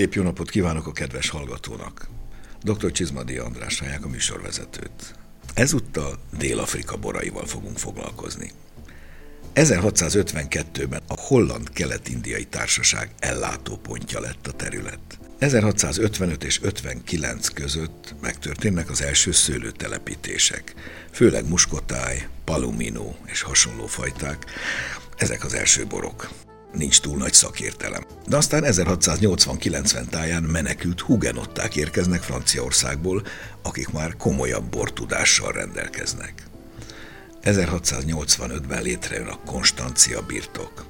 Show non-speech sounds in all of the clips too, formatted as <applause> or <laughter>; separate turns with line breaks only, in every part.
Szép jó napot kívánok a kedves hallgatónak! Dr. Csizmadi András hallják a műsorvezetőt. Ezúttal Dél-Afrika boraival fogunk foglalkozni. 1652-ben a Holland Kelet-Indiai Társaság ellátópontja lett a terület. 1655 és 59 között megtörténnek az első szőlőtelepítések, főleg muskotáj, palumino és hasonló fajták, ezek az első borok nincs túl nagy szakértelem. De aztán 1680-90 táján menekült hugenották érkeznek Franciaországból, akik már komolyabb bortudással rendelkeznek. 1685-ben létrejön a Konstancia birtok,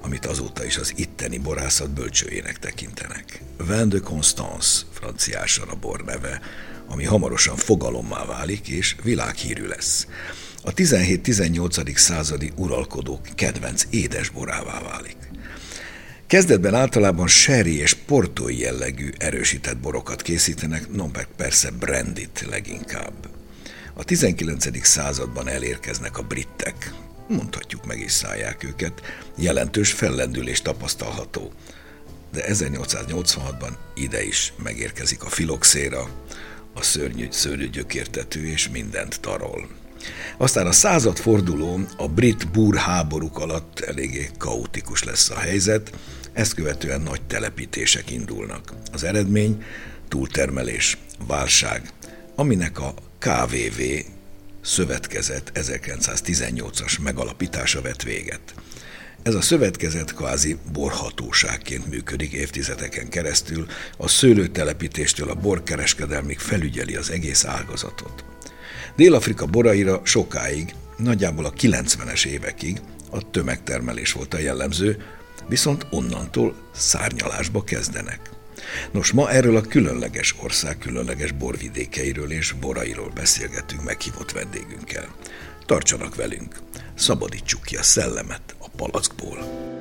amit azóta is az itteni borászat bölcsőjének tekintenek. Vin de Constance, franciásan a bor neve, ami hamarosan fogalommá válik és világhírű lesz. A 17-18. századi uralkodók kedvenc édesborává válik. Kezdetben általában sherry és portói jellegű erősített borokat készítenek, no persze brandit leginkább. A 19. században elérkeznek a britek, mondhatjuk meg is szállják őket, jelentős fellendülés tapasztalható. De 1886-ban ide is megérkezik a filoxéra, a szörnyű, szörnyű gyökértető és mindent tarol. Aztán a századforduló, a brit búr háborúk alatt eléggé kaotikus lesz a helyzet, ezt követően nagy telepítések indulnak. Az eredmény túltermelés, válság, aminek a KVV szövetkezet 1918-as megalapítása vett véget. Ez a szövetkezet kvázi borhatóságként működik évtizedeken keresztül, a szőlőtelepítéstől a borkereskedelmig felügyeli az egész ágazatot. Dél-Afrika boraira sokáig, nagyjából a 90-es évekig a tömegtermelés volt a jellemző, viszont onnantól szárnyalásba kezdenek. Nos, ma erről a különleges ország különleges borvidékeiről és borairól beszélgetünk meghívott vendégünkkel. Tartsanak velünk, szabadítsuk ki a szellemet a palackból.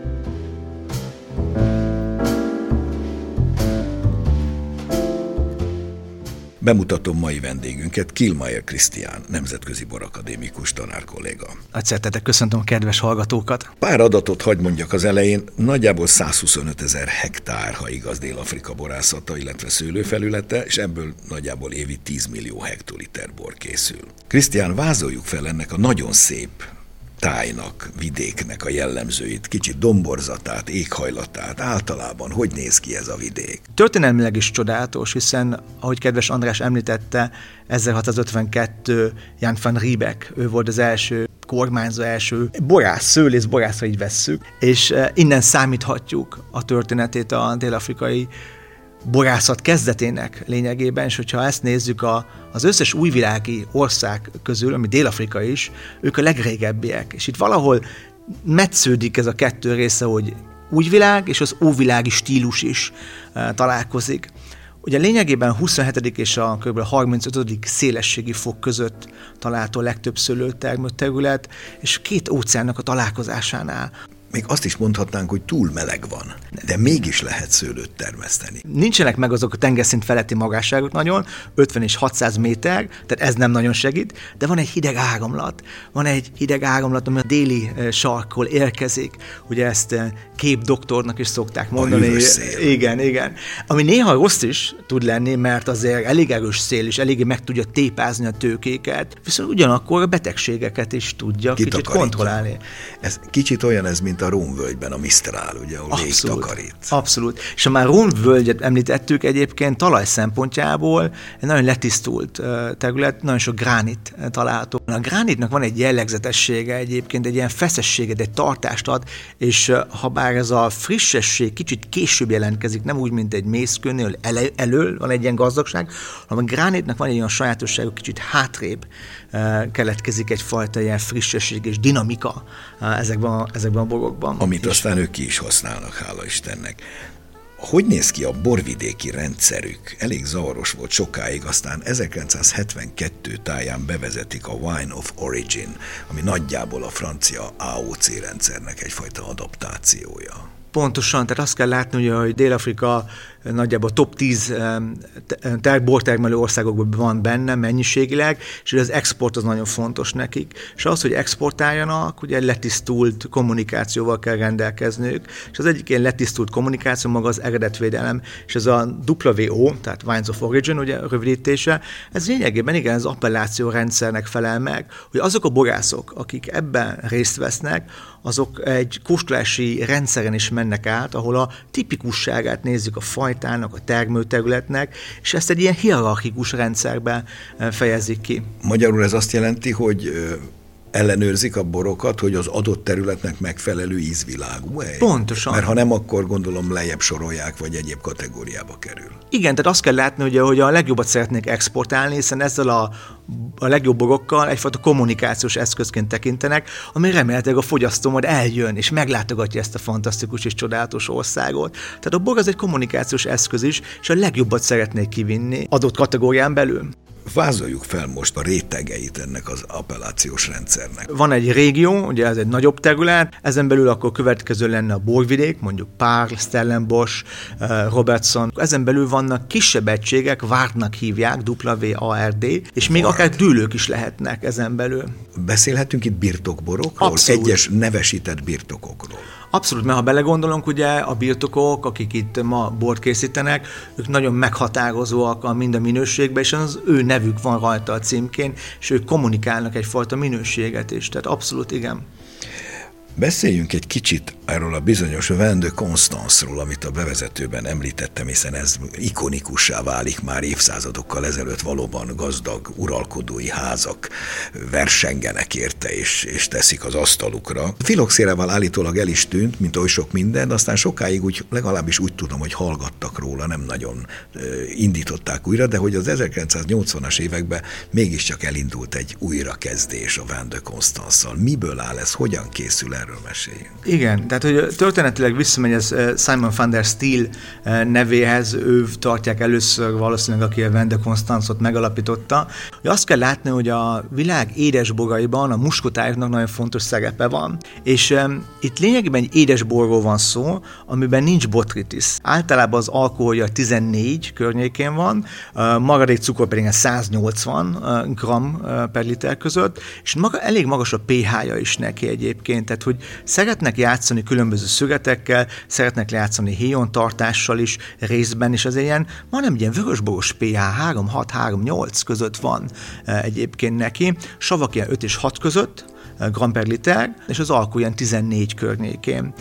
Bemutatom mai vendégünket, Kilmaier Krisztián, nemzetközi borakadémikus tanár kolléga.
Nagy szeretettel köszöntöm a kedves hallgatókat.
Pár adatot hagy mondjak az elején. Nagyjából 125 ezer hektár, ha igaz, Dél-Afrika borászata, illetve szőlőfelülete, és ebből nagyjából évi 10 millió hektoliter bor készül. Krisztián, vázoljuk fel ennek a nagyon szép tájnak, vidéknek a jellemzőit, kicsit domborzatát, éghajlatát, általában hogy néz ki ez a vidék?
Történelmileg is csodálatos, hiszen, ahogy kedves András említette, 1652 Jan van Riebeck, ő volt az első kormányzó, első borász, szőlész borász, így vesszük, és eh, innen számíthatjuk a történetét a dél-afrikai borászat kezdetének lényegében, és hogyha ezt nézzük a, az összes újvilági ország közül, ami Dél-Afrika is, ők a legrégebbiek. És itt valahol metsződik ez a kettő része, hogy újvilág és az óvilági stílus is e, találkozik. Ugye lényegében a 27. és a kb. 35. szélességi fok között található legtöbb szőlőtermő terület, és két óceánnak a találkozásánál
még azt is mondhatnánk, hogy túl meleg van, de mégis lehet szőlőt termeszteni.
Nincsenek meg azok a tengerszint feletti magasságok nagyon, 50 és 600 méter, tehát ez nem nagyon segít, de van egy hideg áramlat. Van egy hideg áramlat, ami a déli eh, sarkról érkezik. Ugye ezt eh, képdoktornak is szokták mondani. Igen, igen. Ami néha rossz is tud lenni, mert azért elég erős szél, és eléggé meg tudja tépázni a tőkéket, viszont ugyanakkor a betegségeket is tudja kicsit kontrollálni.
Ez kicsit olyan ez, mint a Rónvölgyben a Misztrál, ugye, ahol abszolút, takarít.
Abszolút. És ha már Rónvölgyet említettük egyébként talaj szempontjából egy nagyon letisztult terület, nagyon sok gránit található. A gránitnak van egy jellegzetessége egyébként, egy ilyen feszességet, egy tartást ad, és ha bár ez a frissesség kicsit később jelentkezik, nem úgy, mint egy mészkőnél elő, elől van egy ilyen gazdagság, hanem a gránitnak van egy olyan sajátosság, kicsit hátrébb keletkezik egyfajta ilyen frissesség és dinamika ezekben a, ezekben a borokban
borokban. Amit aztán ők ki is használnak, hála Istennek. Hogy néz ki a borvidéki rendszerük? Elég zavaros volt sokáig, aztán 1972 táján bevezetik a Wine of Origin, ami nagyjából a francia AOC rendszernek egyfajta adaptációja.
Pontosan, tehát azt kell látni, hogy Dél-Afrika nagyjából top 10 bortermelő országokban van benne mennyiségileg, és az export az nagyon fontos nekik. És az, hogy exportáljanak, ugye letisztult kommunikációval kell rendelkezniük, és az egyik ilyen letisztult kommunikáció maga az eredetvédelem, és ez a WO, tehát Wines of Origin, ugye rövidítése, ez lényegében igen, az appelláció rendszernek felel meg, hogy azok a borászok, akik ebben részt vesznek, azok egy kóstolási rendszeren is mennek át, ahol a tipikusságát nézzük a fajtának, a termőterületnek, és ezt egy ilyen hierarchikus rendszerben eh, fejezik ki.
Magyarul ez azt jelenti, hogy ellenőrzik a borokat, hogy az adott területnek megfelelő ízvilágú -e?
Pontosan.
Mert ha nem, akkor gondolom lejjebb sorolják, vagy egyéb kategóriába kerül.
Igen, tehát azt kell látni, hogy, hogy a legjobbat szeretnék exportálni, hiszen ezzel a, a legjobb borokkal egyfajta kommunikációs eszközként tekintenek, ami remélhetőleg a fogyasztó majd eljön, és meglátogatja ezt a fantasztikus és csodálatos országot. Tehát a bor az egy kommunikációs eszköz is, és a legjobbat szeretnék kivinni adott kategórián belül.
Vázoljuk fel most a rétegeit ennek az appellációs rendszernek.
Van egy régió, ugye ez egy nagyobb terület, ezen belül akkor következő lenne a borvidék, mondjuk Pár, Stellenbosch, eh, Robertson. Ezen belül vannak kisebb egységek, Vártnak hívják, W-A-R-D, és még Vard. akár dűlők is lehetnek ezen belül.
Beszélhetünk itt birtokborokról, Abszolút. egyes nevesített birtokokról.
Abszolút, mert ha belegondolunk, ugye a birtokok, akik itt ma bort készítenek, ők nagyon meghatározóak a mind a minőségben, és az ő nevük van rajta a címkén, és ők kommunikálnak egyfajta minőséget is, tehát abszolút igen.
Beszéljünk egy kicsit erről a bizonyos Vin de Constance-ról, amit a bevezetőben említettem, hiszen ez ikonikussá válik már évszázadokkal ezelőtt valóban gazdag uralkodói házak versengenek érte és, és teszik az asztalukra. Filoxérával állítólag el is tűnt, mint oly sok minden, de aztán sokáig úgy, legalábbis úgy tudom, hogy hallgattak róla, nem nagyon indították újra, de hogy az 1980-as években mégiscsak elindult egy újrakezdés a Vin de Constance-szal. Miből áll ez, hogyan készül erről meséljünk.
Igen, tehát hogy történetileg visszamegy ez Simon van der Steel nevéhez, ő tartják először valószínűleg, aki a Vende Constanzot megalapította. Hogy azt kell látni, hogy a világ édesbogaiban a muskotájoknak nagyon fontos szerepe van. És um, itt lényegében egy édesborról van szó, amiben nincs botritis. Általában az alkoholja 14 környékén van, uh, cukor pedig 180 uh, gram uh, per liter között, és maga, elég magas a pH-ja is neki egyébként, tehát hogy hogy szeretnek játszani különböző szögetekkel, szeretnek játszani héjon tartással is részben, és az ilyen, majdnem ilyen vörösboros pH 3, 6, 3, 8 között van eh, egyébként neki, savak ilyen 5 és 6 között, eh, gram per liter, és az alkú ilyen 14 környékén.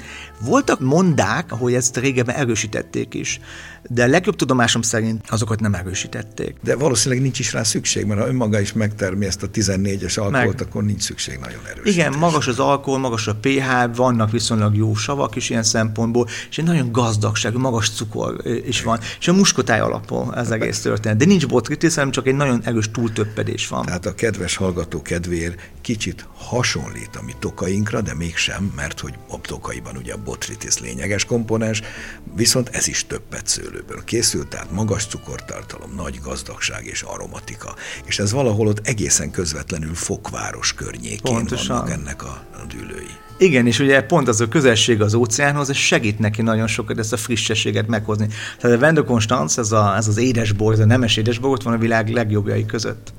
Voltak mondák, hogy ezt régebben erősítették is de a legjobb tudomásom szerint azokat nem erősítették.
De valószínűleg nincs is rá szükség, mert ha önmaga is megtermi ezt a 14-es alkoholt, Meg. akkor nincs szükség nagyon erős.
Igen, magas az alkohol, magas a pH, vannak viszonylag jó savak is ilyen szempontból, és egy nagyon gazdagság, magas cukor is van, és a muskotáj alapú ez egész történet. De nincs botritis, hanem csak egy nagyon erős túltöppedés van.
Tehát a kedves hallgató kedvéért kicsit hasonlít a mi tokainkra, de mégsem, mert hogy a tokaiban ugye a botritis lényeges komponens, viszont ez is többet szőlő szőlőből készült, tehát magas cukortartalom, nagy gazdagság és aromatika. És ez valahol ott egészen közvetlenül Fokváros környékén Pontosan. vannak ennek a, dűlői.
Igen, és ugye pont az a közelség az óceánhoz, ez segít neki nagyon sokat ezt a frissességet meghozni. Tehát a Constance, ez, a, ez az édesbor, ez a nemes édesbor, ott van a világ legjobbjai között.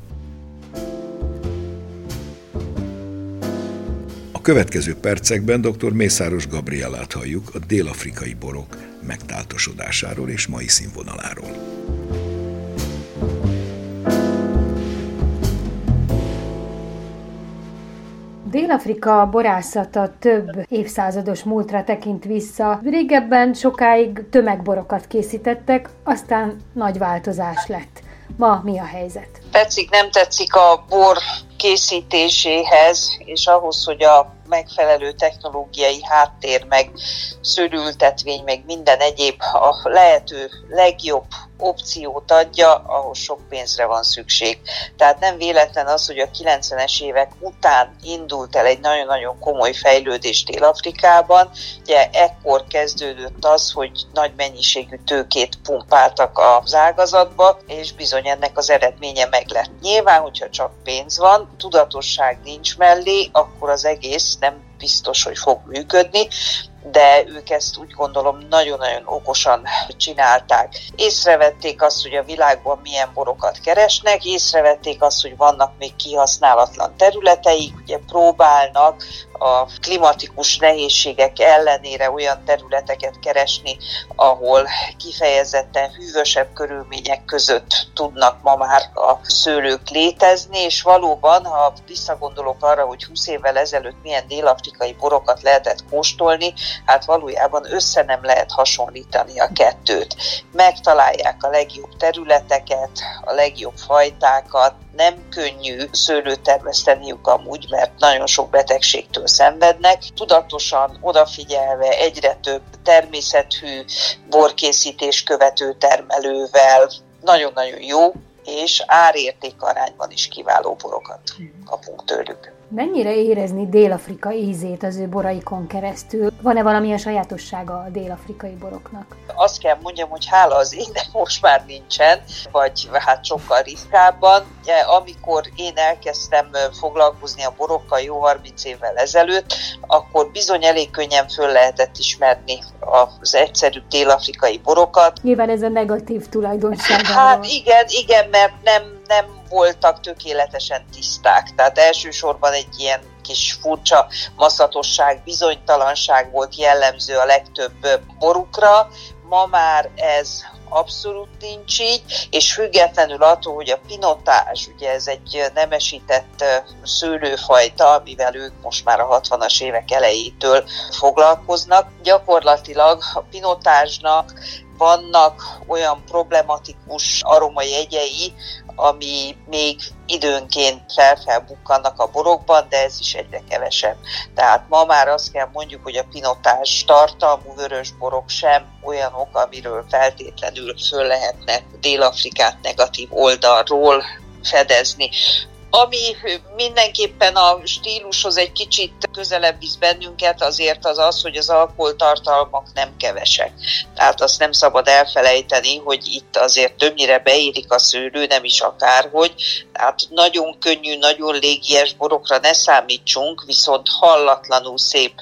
Következő percekben dr. Mészáros Gabrielát halljuk a dél-afrikai borok megtáltosodásáról és mai színvonaláról.
Dél-Afrika borászata több évszázados múltra tekint vissza. Régebben sokáig tömegborokat készítettek, aztán nagy változás lett. Ma mi a helyzet?
Tetszik, nem tetszik a bor készítéséhez, és ahhoz, hogy a megfelelő technológiai háttér, meg szörültetvény, meg minden egyéb a lehető legjobb opciót adja, ahhoz sok pénzre van szükség. Tehát nem véletlen az, hogy a 90-es évek után indult el egy nagyon-nagyon komoly fejlődés Dél-Afrikában. Ugye ekkor kezdődött az, hogy nagy mennyiségű tőkét pumpáltak az ágazatba, és bizony ennek az eredménye meg lett. Nyilván, hogyha csak pénz van, tudatosság nincs mellé, akkor az egész nem biztos, hogy fog működni, de ők ezt úgy gondolom nagyon-nagyon okosan csinálták. Észrevették azt, hogy a világban milyen borokat keresnek, észrevették azt, hogy vannak még kihasználatlan területeik, ugye próbálnak a klimatikus nehézségek ellenére olyan területeket keresni, ahol kifejezetten hűvösebb körülmények között tudnak ma már a szőlők létezni, és valóban, ha visszagondolok arra, hogy 20 évvel ezelőtt milyen dél-afrikai borokat lehetett kóstolni, hát valójában össze nem lehet hasonlítani a kettőt. Megtalálják a legjobb területeket, a legjobb fajtákat, nem könnyű szőlőt termeszteniük amúgy, mert nagyon sok betegségtől szenvednek. Tudatosan, odafigyelve egyre több természetű borkészítés követő termelővel, nagyon-nagyon jó, és árérték arányban is kiváló borokat kapunk tőlük.
Mennyire érezni Dél-Afrika ízét az ő boraikon keresztül? Van-e valamilyen sajátossága a dél-afrikai boroknak?
Azt kell mondjam, hogy hála az ének most már nincsen, vagy hát sokkal ritkábban. Amikor én elkezdtem foglalkozni a borokkal jó 30 évvel ezelőtt, akkor bizony elég könnyen föl lehetett ismerni az egyszerű dél-afrikai borokat.
Nyilván ez a negatív tulajdonság.
Hát igen, igen, mert nem, nem voltak tökéletesen tiszták. Tehát elsősorban egy ilyen kis furcsa maszatosság, bizonytalanság volt jellemző a legtöbb borukra. Ma már ez abszolút nincs így, és függetlenül attól, hogy a pinotás, ugye ez egy nemesített szőlőfajta, amivel ők most már a 60-as évek elejétől foglalkoznak, gyakorlatilag a pinotásnak vannak olyan problematikus aromai jegyei, ami még időnként felfelbukkannak a borokban, de ez is egyre kevesebb. Tehát ma már azt kell mondjuk, hogy a pinotás tartalmú vörös borok sem olyanok, amiről feltétlenül föl lehetne Dél-Afrikát negatív oldalról fedezni. Ami mindenképpen a stílushoz egy kicsit közelebb visz bennünket, azért az az, hogy az alkoholtartalmak nem kevesek. Tehát azt nem szabad elfelejteni, hogy itt azért többnyire beérik a szőlő, nem is akárhogy. Tehát nagyon könnyű, nagyon légies borokra ne számítsunk, viszont hallatlanul szép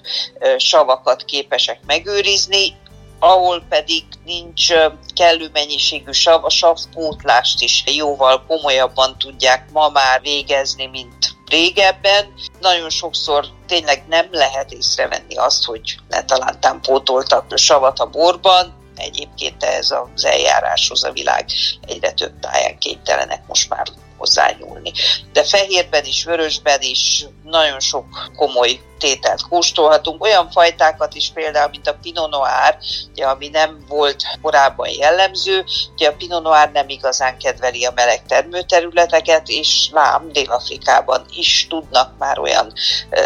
savakat képesek megőrizni, ahol pedig nincs kellő mennyiségű sav, a savpótlást is jóval komolyabban tudják ma már végezni, mint régebben. Nagyon sokszor tényleg nem lehet észrevenni azt, hogy ne talán pótoltak savat a borban, egyébként ez az eljáráshoz a világ egyre több táján képtelenek most már hozzányúlni. De fehérben is, vörösben is nagyon sok komoly tételt kóstolhatunk, olyan fajtákat is például, mint a Pinot Noir, ugye, ami nem volt korábban jellemző, ugye a Pinot Noir nem igazán kedveli a meleg termőterületeket, és lám Dél-Afrikában is tudnak már olyan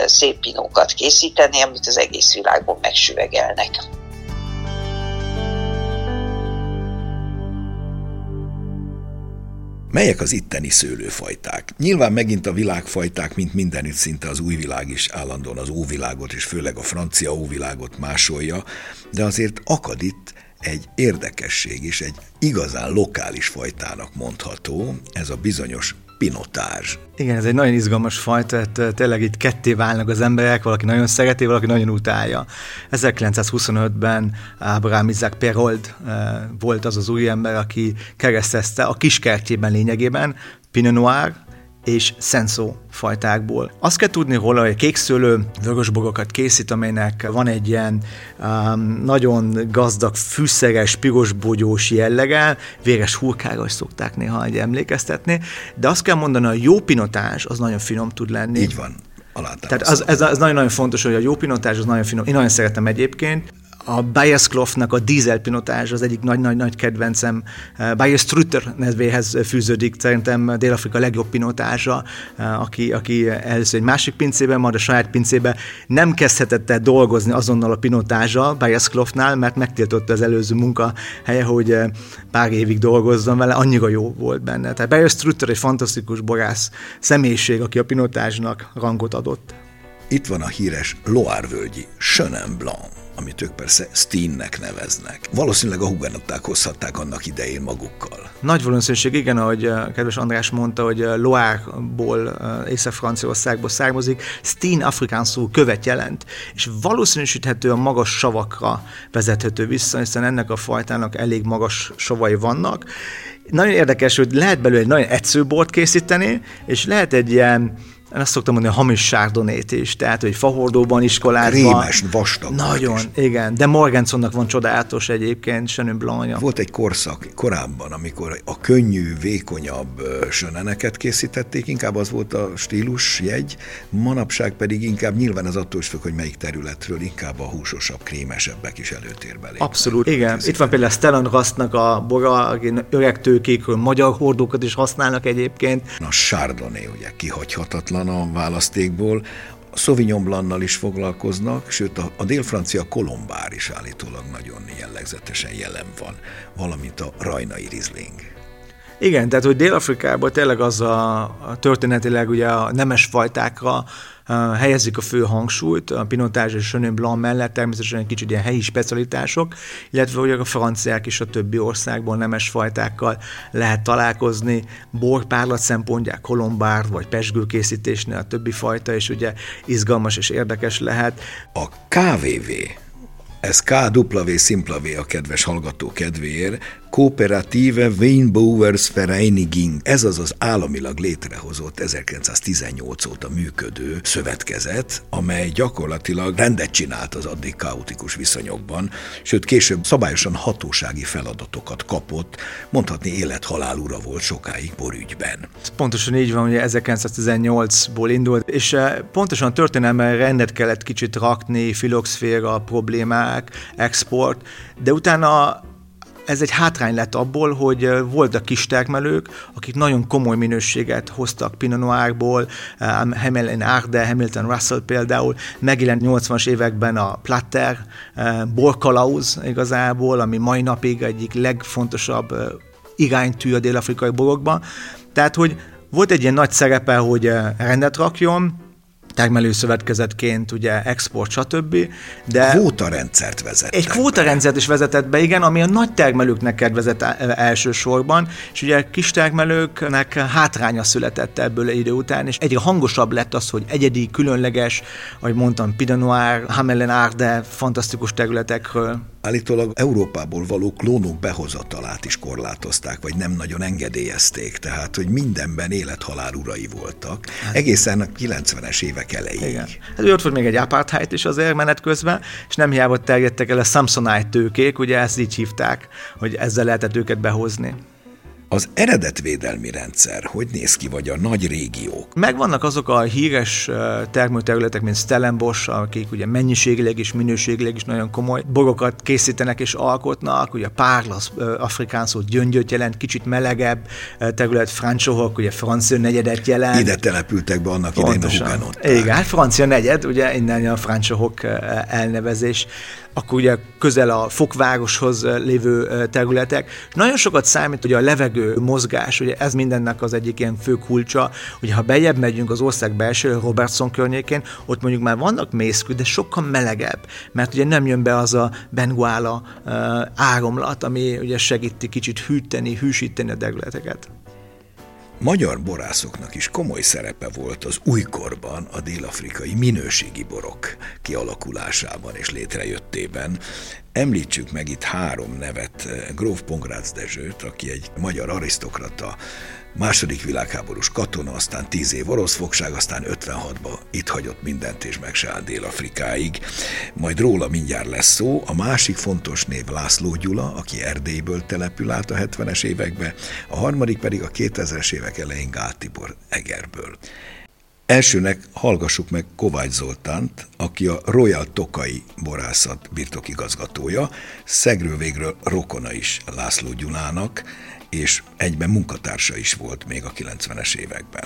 szép pinókat készíteni, amit az egész világon megsüvegelnek.
Melyek az itteni szőlőfajták? Nyilván megint a világfajták, mint mindenütt szinte az új világ is állandóan az óvilágot, és főleg a francia óvilágot másolja, de azért akad itt egy érdekesség is, egy igazán lokális fajtának mondható, ez a bizonyos pinotázs.
Igen, ez egy nagyon izgalmas fajta, tehát tényleg itt ketté válnak az emberek, valaki nagyon szereti, valaki nagyon utálja. 1925-ben Abraham Isaac Perold volt az az új ember, aki keresztezte a kiskertjében lényegében Pinot Noir, és szenszó fajtákból. Azt kell tudni róla, hogy a kékszőlő vörösbogokat készít, amelynek van egy ilyen um, nagyon gazdag, fűszeres, pirosbogyós jellege, véres hurkára is szokták néha egy emlékeztetni, de azt kell mondani, a jó pinotás az nagyon finom tud lenni.
Így van.
Tehát az, ez, ez nagyon-nagyon fontos, hogy a jó pinotás az nagyon finom. Én nagyon szeretem egyébként a Bayersklofnak a dízel pinotázs az egyik nagy-nagy-nagy kedvencem. Eh, Bayer Strutter nevéhez fűződik szerintem Dél-Afrika legjobb pinotázsa, eh, aki, aki először egy másik pincében, majd a saját pincébe nem kezdhetett el dolgozni azonnal a pinotázsa Bayersklofnál, mert megtiltotta az előző munkahelye, hogy eh, pár évig dolgozzon vele, annyira jó volt benne. Tehát Bayer Strutter egy fantasztikus borász személyiség, aki a pinotázsnak rangot adott.
Itt van a híres Loire-völgyi Chenin Blanc amit ők persze Steennek neveznek. Valószínűleg a hugenották hozhatták annak idején magukkal.
Nagy valószínűség, igen, ahogy kedves András mondta, hogy Loire-ból, Észak-Franciaországból származik, Steen afrikán szó követ jelent, és valószínűsíthető a magas savakra vezethető vissza, hiszen ennek a fajtának elég magas savai vannak. Nagyon érdekes, hogy lehet belőle egy nagyon egyszerű bort készíteni, és lehet egy ilyen én azt szoktam mondani, a hamis sárdonét is, tehát, hogy fahordóban iskolázva.
Rémes, vastag.
Nagyon, is. igen. De Morgansonnak van csodálatos egyébként Chenin Blancja.
Volt egy korszak korábban, amikor a könnyű, vékonyabb söneneket készítették, inkább az volt a stílus jegy, manapság pedig inkább nyilván az attól is függ, hogy melyik területről, inkább a húsosabb, krémesebbek is előtérbe lépnek.
Abszolút, igen. Itt van például Stellan Rastnak a bora, öreg tőkékről magyar hordókat is használnak egyébként.
A Chardonnay ugye kihagyhatatlan, van a választékból, Sauvignon Blannal is foglalkoznak, sőt a, a dél-francia kolombár is állítólag nagyon jellegzetesen jelen van, valamint a rajnai rizling.
Igen, tehát hogy Dél-Afrikában tényleg az a, a történetileg ugye a nemes fajtákra helyezik a fő hangsúlyt, a pinotázs és Chenin Blanc mellett természetesen egy kicsit ilyen helyi specialitások, illetve ugye a franciák is a többi országból nemes fajtákkal lehet találkozni, borpárlat szempontják, kolombár vagy pesgőkészítésnél a többi fajta, és ugye izgalmas és érdekes lehet.
A KVV ez KW Simplavé a kedves hallgató kedvéért, Kooperative Weinbauers Vereiniging. Ez az az államilag létrehozott 1918 óta működő szövetkezet, amely gyakorlatilag rendet csinált az addig kaotikus viszonyokban, sőt később szabályosan hatósági feladatokat kapott, mondhatni élet-halál ura volt sokáig borügyben.
Pontosan így van, hogy 1918-ból indult, és eh, pontosan történelme rendet kellett kicsit rakni, filoxféra problémák, export, de utána ez egy hátrány lett abból, hogy voltak kis termelők, akik nagyon komoly minőséget hoztak Pinot Noirból, Hamilton Arde, Hamilton Russell például, megjelent 80-as években a Platter, Borkalauz igazából, ami mai napig egyik legfontosabb iránytű a dél-afrikai borokban. Tehát, hogy volt egy ilyen nagy szerepe, hogy rendet rakjon, termelőszövetkezetként, ugye export, stb.
De kvótarendszert vezet.
Egy kvótarendszert is vezetett be, igen, ami a nagy termelőknek kedvezett elsősorban, és ugye a kis termelőknek hátránya született ebből idő után, és egyre hangosabb lett az, hogy egyedi, különleges, ahogy mondtam, Pinot Noir, Hamelen Arde, fantasztikus területekről
Állítólag Európából való klónok behozatalát is korlátozták, vagy nem nagyon engedélyezték, tehát hogy mindenben élethalál urai voltak, hát. egészen a 90-es évek elejéig. Igen.
Hát ott volt még egy apartheid is azért menet közben, és nem hiába terjedtek el a Samsonite tőkék, ugye ezt így hívták, hogy ezzel lehetett őket behozni.
Az eredetvédelmi rendszer hogy néz ki, vagy a nagy régiók?
Megvannak azok a híres termőterületek, mint Stellenbosch, akik ugye mennyiségileg és minőségileg is nagyon komoly borokat készítenek és alkotnak, ugye Párlasz, afrikán szó gyöngyöt jelent, kicsit melegebb terület, Francsohok, ugye francia negyedet jelent.
Ide települtek be annak Pontosan. idején a.
Igen, hát francia negyed, ugye innen a Francsohok elnevezés akkor ugye közel a fokvároshoz lévő területek. Nagyon sokat számít hogy a levegő mozgás, ugye ez mindennek az egyik ilyen fő kulcsa, hogy ha bejebb megyünk az ország belső, Robertson környékén, ott mondjuk már vannak mészkű, de sokkal melegebb, mert ugye nem jön be az a benguála áramlat, ami ugye segíti kicsit hűteni, hűsíteni a területeket.
Magyar borászoknak is komoly szerepe volt az újkorban a dél-afrikai minőségi borok kialakulásában és létrejöttében. Említsük meg itt három nevet, Gróf Pongrácz Dezsőt, aki egy magyar arisztokrata, második világháborús katona, aztán tíz év orosz fogság, aztán 56-ba itt hagyott mindent és meg se áll Dél-Afrikáig. Majd róla mindjárt lesz szó. A másik fontos név László Gyula, aki Erdélyből települ át a 70-es évekbe, a harmadik pedig a 2000-es évek elején Gál Tibor Egerből. Elsőnek hallgassuk meg Kovács Zoltánt, aki a Royal Tokai borászat birtokigazgatója, szegről végről rokona is László Gyulának, és egyben munkatársa is volt még a 90-es években.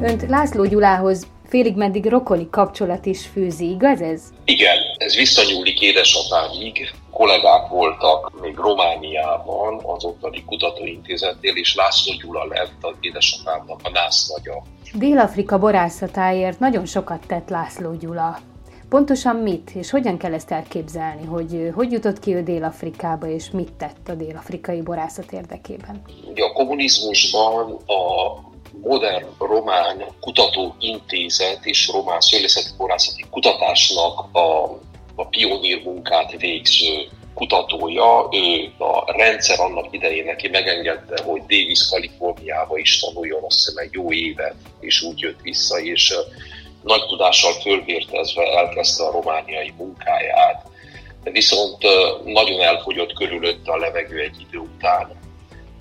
Önt László Gyulához félig meddig rokoni kapcsolat is fűzi, igaz ez?
Igen, ez visszanyúlik édesapámig. Kollégák voltak még Romániában, az ottani kutatóintézetnél, és László Gyula lett az édesapámnak a nászlagya.
Dél-Afrika borászatáért nagyon sokat tett László Gyula. Pontosan mit, és hogyan kell ezt elképzelni, hogy hogy jutott ki ő Dél-Afrikába, és mit tett a dél-afrikai borászat érdekében?
a kommunizmusban a modern román kutatóintézet és román szőlészeti borászati kutatásnak a, a pionír munkát végző kutatója, ő a rendszer annak idején neki megengedte, hogy Davis Kaliforniába is tanuljon, azt hiszem egy jó évet, és úgy jött vissza, és nagy tudással fölvértezve elkezdte a romániai munkáját, viszont nagyon elfogyott körülötte a levegő egy idő után,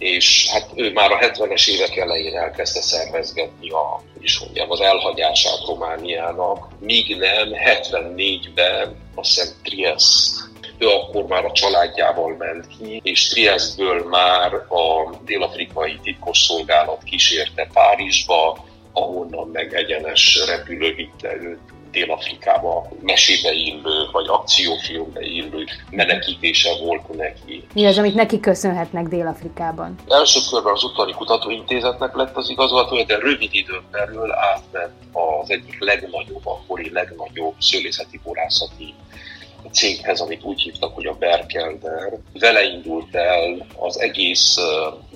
és hát ő már a 70-es évek elején elkezdte szervezgetni a, is mondjam, az elhagyását Romániának, míg nem 74-ben azt hiszem Trieste. Ő akkor már a családjával ment ki, és Triestből már a dél-afrikai titkosszolgálat kísérte Párizsba, ahonnan meg egyenes repülő vitte őt Dél-Afrikába mesébe illő, vagy akciófilmbe illő menekítése volt neki.
Mi az, amit neki köszönhetnek Dél-Afrikában?
Első körben az Utari Kutatóintézetnek lett az igazgatója, de rövid időn belül átment az egyik legnagyobb, akkori legnagyobb szőlészeti borászati céghez, amit úgy hívtak, hogy a Berkelder. Vele indult el az egész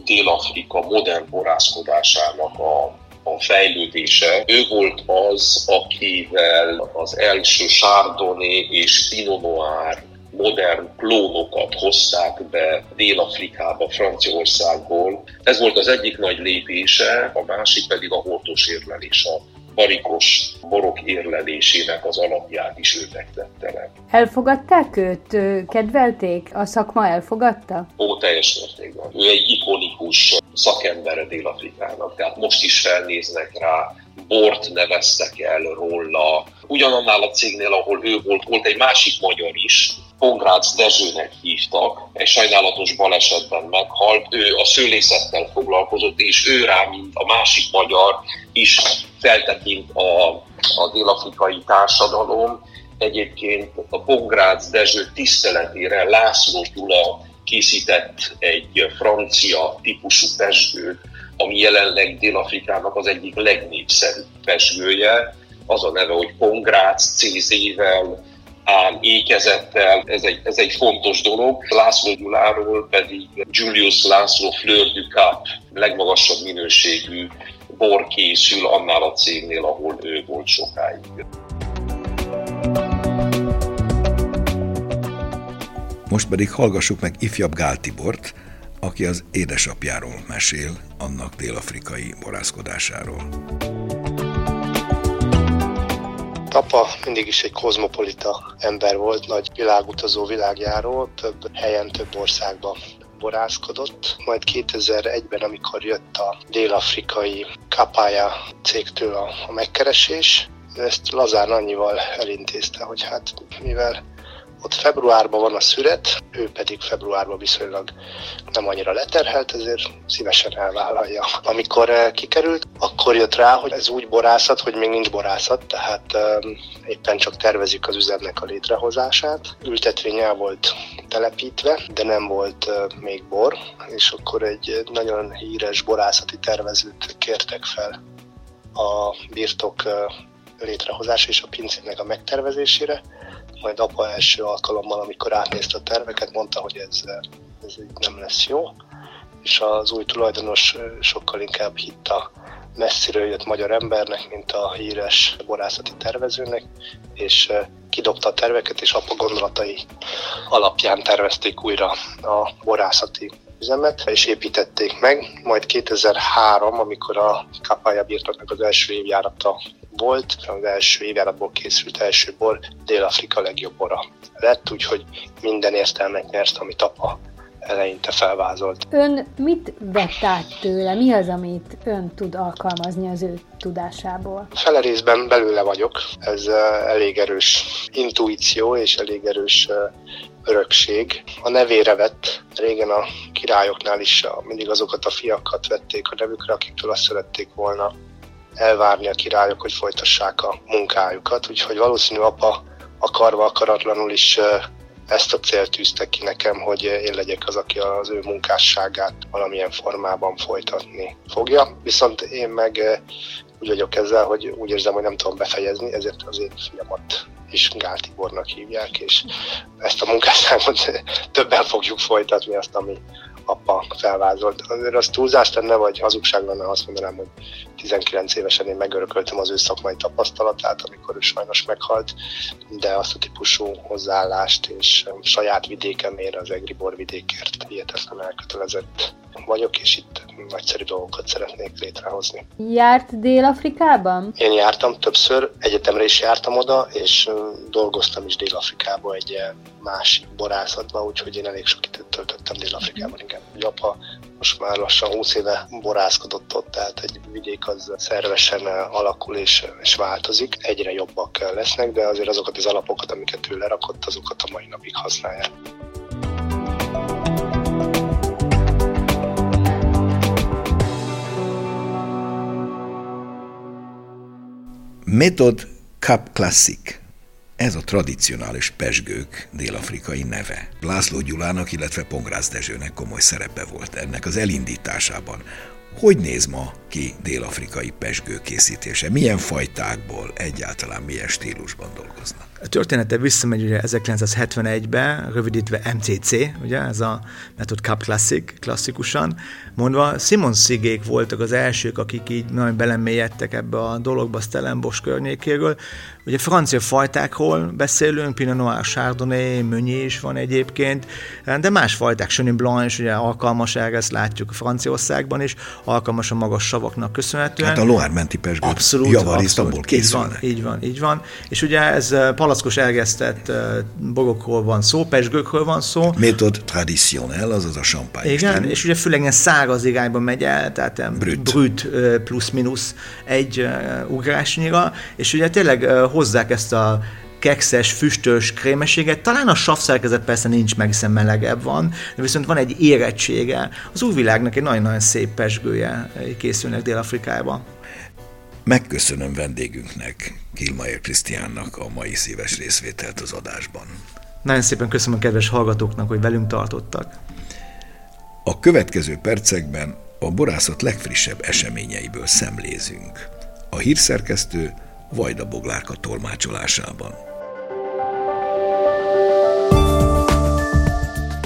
Dél-Afrika modern borászkodásának a a fejlődése. Ő volt az, akivel az első Chardonnay és Pinot Noir modern klónokat hozták be Dél-Afrikába, Franciaországból. Ez volt az egyik nagy lépése, a másik pedig a hortos érlelés, a barikos borok érlelésének az alapját is ő tektette le.
Elfogadták őt? Kedvelték? A szakma elfogadta?
Ó, teljes mértékben. Ő egy ikonikus szakembere Dél-Afrikának, tehát most is felnéznek rá, bort neveztek el róla. Ugyanannál a cégnél, ahol ő volt, volt egy másik magyar is, Pongrácz Dezsőnek hívtak, egy sajnálatos balesetben meghalt. Ő a szőlészettel foglalkozott, és ő rá, mint a másik magyar is feltekint a, a dél-afrikai társadalom. Egyébként a Pongrácz Dezső tiszteletére László Gyula készített egy francia típusú pesgőt, ami jelenleg Dél-Afrikának az egyik legnépszerűbb pesgője. Az a neve, hogy Pongrác CZ-vel, ám ékezettel, ez egy, ez egy fontos dolog. László Gyuláról pedig Julius László Fleur du Cap legmagasabb minőségű bor készül annál a cégnél, ahol ő volt sokáig.
Most pedig hallgassuk meg ifjabb Gál Tibort, aki az édesapjáról mesél, annak dél-afrikai borászkodásáról.
Apa mindig is egy kozmopolita ember volt, nagy világutazó világjáró, több helyen, több országban borászkodott. Majd 2001-ben, amikor jött a dél-afrikai Kapája cégtől a, a megkeresés, ezt Lazár annyival elintézte, hogy hát mivel ott februárban van a szüret, ő pedig februárban viszonylag nem annyira leterhelt, ezért szívesen elvállalja. Amikor eh, kikerült, akkor jött rá, hogy ez úgy borászat, hogy még nincs borászat, tehát éppen csak tervezik az üzemnek a létrehozását. Ültetvény volt telepítve, de nem volt uh, még bor, és akkor egy nagyon híres borászati tervezőt kértek fel a birtok uh, létrehozás és a pincének a megtervezésére, majd apa első alkalommal, amikor átnézte a terveket, mondta, hogy ez, ez így nem lesz jó, és az új tulajdonos sokkal inkább hitt a messziről jött magyar embernek, mint a híres borászati tervezőnek, és kidobta a terveket, és apa gondolatai alapján tervezték újra a borászati üzemet, és építették meg. Majd 2003, amikor a Kapája birtoknak az első évjárata volt, az első évjáratból készült első bor, Dél-Afrika legjobb bora lett, úgyhogy minden értelmet nyert, amit apa eleinte felvázolt.
Ön mit vett át tőle? Mi az, amit ön tud alkalmazni az ő tudásából?
Fele részben belőle vagyok. Ez elég erős intuíció és elég erős örökség. A nevére vett, régen a királyoknál is mindig azokat a fiakat vették a nevükre, akiktől azt szerették volna elvárni a királyok, hogy folytassák a munkájukat. Úgyhogy valószínű apa akarva akaratlanul is ezt a célt tűztek ki nekem, hogy én legyek az, aki az ő munkásságát valamilyen formában folytatni fogja. Viszont én meg úgy vagyok ezzel, hogy úgy érzem, hogy nem tudom befejezni, ezért az én fiamat is Gál Tibornak hívják, és ezt a munkásságot <laughs> többen fogjuk folytatni, azt, ami apa felvázolt. Azért az túlzás lenne, vagy hazugság lenne, azt mondanám, hogy 19 évesen én megörököltem az ő szakmai tapasztalatát, amikor ő sajnos meghalt, de azt a típusú hozzáállást és saját vidékemért, az Egribor vidékért hihetetlen elkötelezett vagyok, és itt nagyszerű dolgokat szeretnék létrehozni.
Járt Dél-Afrikában?
Én jártam többször, egyetemre is jártam oda, és dolgoztam is Dél-Afrikában egy másik borászatban, úgyhogy én elég sok időt töltöttem Dél-Afrikában, igen. Apa most már lassan 20 éve borászkodott ott, tehát egy vidék az szervesen alakul és, és változik. Egyre jobbak lesznek, de azért azokat az alapokat, amiket ő lerakott, azokat a mai napig használják.
Method Cup Classic. Ez a tradicionális pesgők dél-afrikai neve. László Gyulának, illetve Pongrász Dezsőnek komoly szerepe volt ennek az elindításában. Hogy néz ma ki dél-afrikai pesgő készítése? Milyen fajtákból, egyáltalán milyen stílusban dolgoznak?
A története visszamegy ugye 1971-ben, rövidítve MCC, ugye ez a Method Cup Classic, klasszikusan mondva. Simon Szigék voltak az elsők, akik így nagyon belemélyedtek ebbe a dologba, Stellenbosch környékéről. Ugye francia fajtákról beszélünk, Pinot Noir, Chardonnay, Meunier is van egyébként, de más fajták, Chenin Blanc ugye alkalmas erre, ezt látjuk Franciaországban is, alkalmas a magas savaknak köszönhetően.
Hát a Loire menti pesgő
abszolút,
javarisztamból készülnek.
Így van, így van, így van. És ugye ez palackos elgesztett bogokról van szó, pesgőkről van szó.
Métod traditionnel, azaz a champagne.
Igen, stílus. és ugye főleg ilyen száraz irányba megy el, tehát brüt, brüt plusz-minusz egy ugrásnyira, és ugye tényleg hozzák ezt a kekszes, füstös krémeséget. Talán a savszerkezet persze nincs meg, hiszen melegebb van, de viszont van egy érettsége. Az új világnak egy nagyon-nagyon szép pesgője készülnek Dél-Afrikába.
Megköszönöm vendégünknek, Kilmaier Krisztiánnak a mai szíves részvételt az adásban.
Nagyon szépen köszönöm a kedves hallgatóknak, hogy velünk tartottak.
A következő percekben a borászat legfrissebb eseményeiből szemlézünk. A hírszerkesztő Vajda Boglárka tolmácsolásában.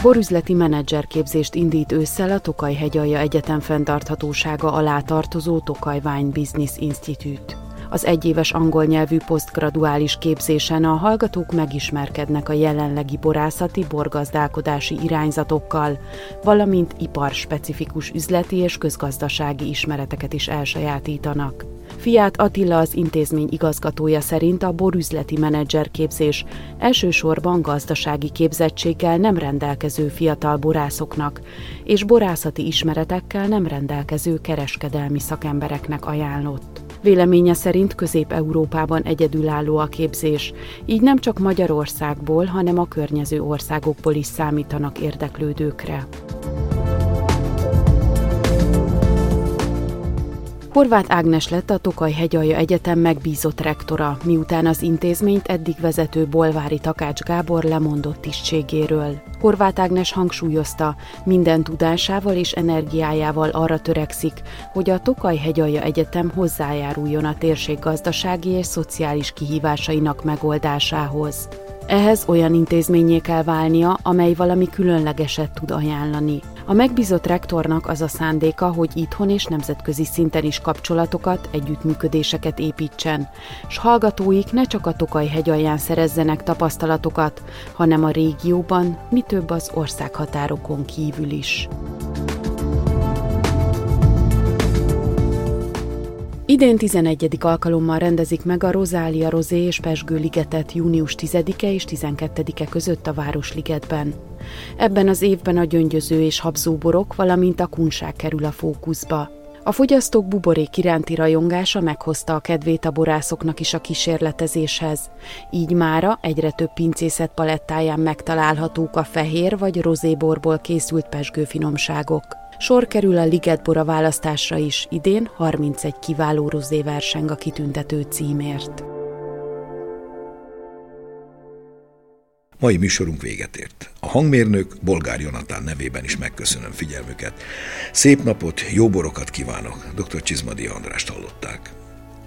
Borüzleti menedzserképzést indít ősszel a Tokaj Hegyalja Egyetem fenntarthatósága alá tartozó Tokaj Wine Business Institute. Az egyéves angol nyelvű posztgraduális képzésen a hallgatók megismerkednek a jelenlegi borászati, borgazdálkodási irányzatokkal, valamint iparspecifikus üzleti és közgazdasági ismereteket is elsajátítanak. Fiát Attila az intézmény igazgatója szerint a borüzleti menedzserképzés elsősorban gazdasági képzettséggel nem rendelkező fiatal borászoknak és borászati ismeretekkel nem rendelkező kereskedelmi szakembereknek ajánlott. Véleménye szerint Közép-Európában egyedülálló a képzés, így nem csak Magyarországból, hanem a környező országokból is számítanak érdeklődőkre. Horváth Ágnes lett a Tokaj Hegyalja Egyetem megbízott rektora, miután az intézményt eddig vezető Bolvári Takács Gábor lemondott tisztségéről. Horváth Ágnes hangsúlyozta, minden tudásával és energiájával arra törekszik, hogy a Tokaj Hegyalja Egyetem hozzájáruljon a térség gazdasági és szociális kihívásainak megoldásához. Ehhez olyan intézményé kell válnia, amely valami különlegeset tud ajánlani. A megbízott rektornak az a szándéka, hogy itthon és nemzetközi szinten is kapcsolatokat, együttműködéseket építsen, s hallgatóik ne csak a Tokaj hegyalján szerezzenek tapasztalatokat, hanem a régióban, mi több az országhatárokon kívül is. Idén 11. alkalommal rendezik meg a Rozália Rozé és Pesgő ligetet június 10-e és 12-e között a Városligetben. Ebben az évben a gyöngyöző és habzóborok, valamint a kunság kerül a fókuszba. A fogyasztók buborék iránti rajongása meghozta a kedvét a borászoknak is a kísérletezéshez. Így mára egyre több pincészet palettáján megtalálhatók a fehér vagy rozéborból készült pesgőfinomságok. Sor kerül a Ligetbora választásra is, idén 31 kiváló rozé verseng a kitüntető címért.
Mai műsorunk véget ért. A hangmérnök Bolgár Jonatán nevében is megköszönöm figyelmüket. Szép napot, jó borokat kívánok. Dr. Csizmadi Andrást hallották.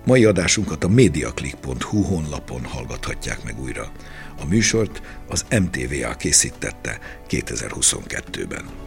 Mai adásunkat a mediaclick.hu honlapon hallgathatják meg újra. A műsort az MTVA készítette 2022-ben.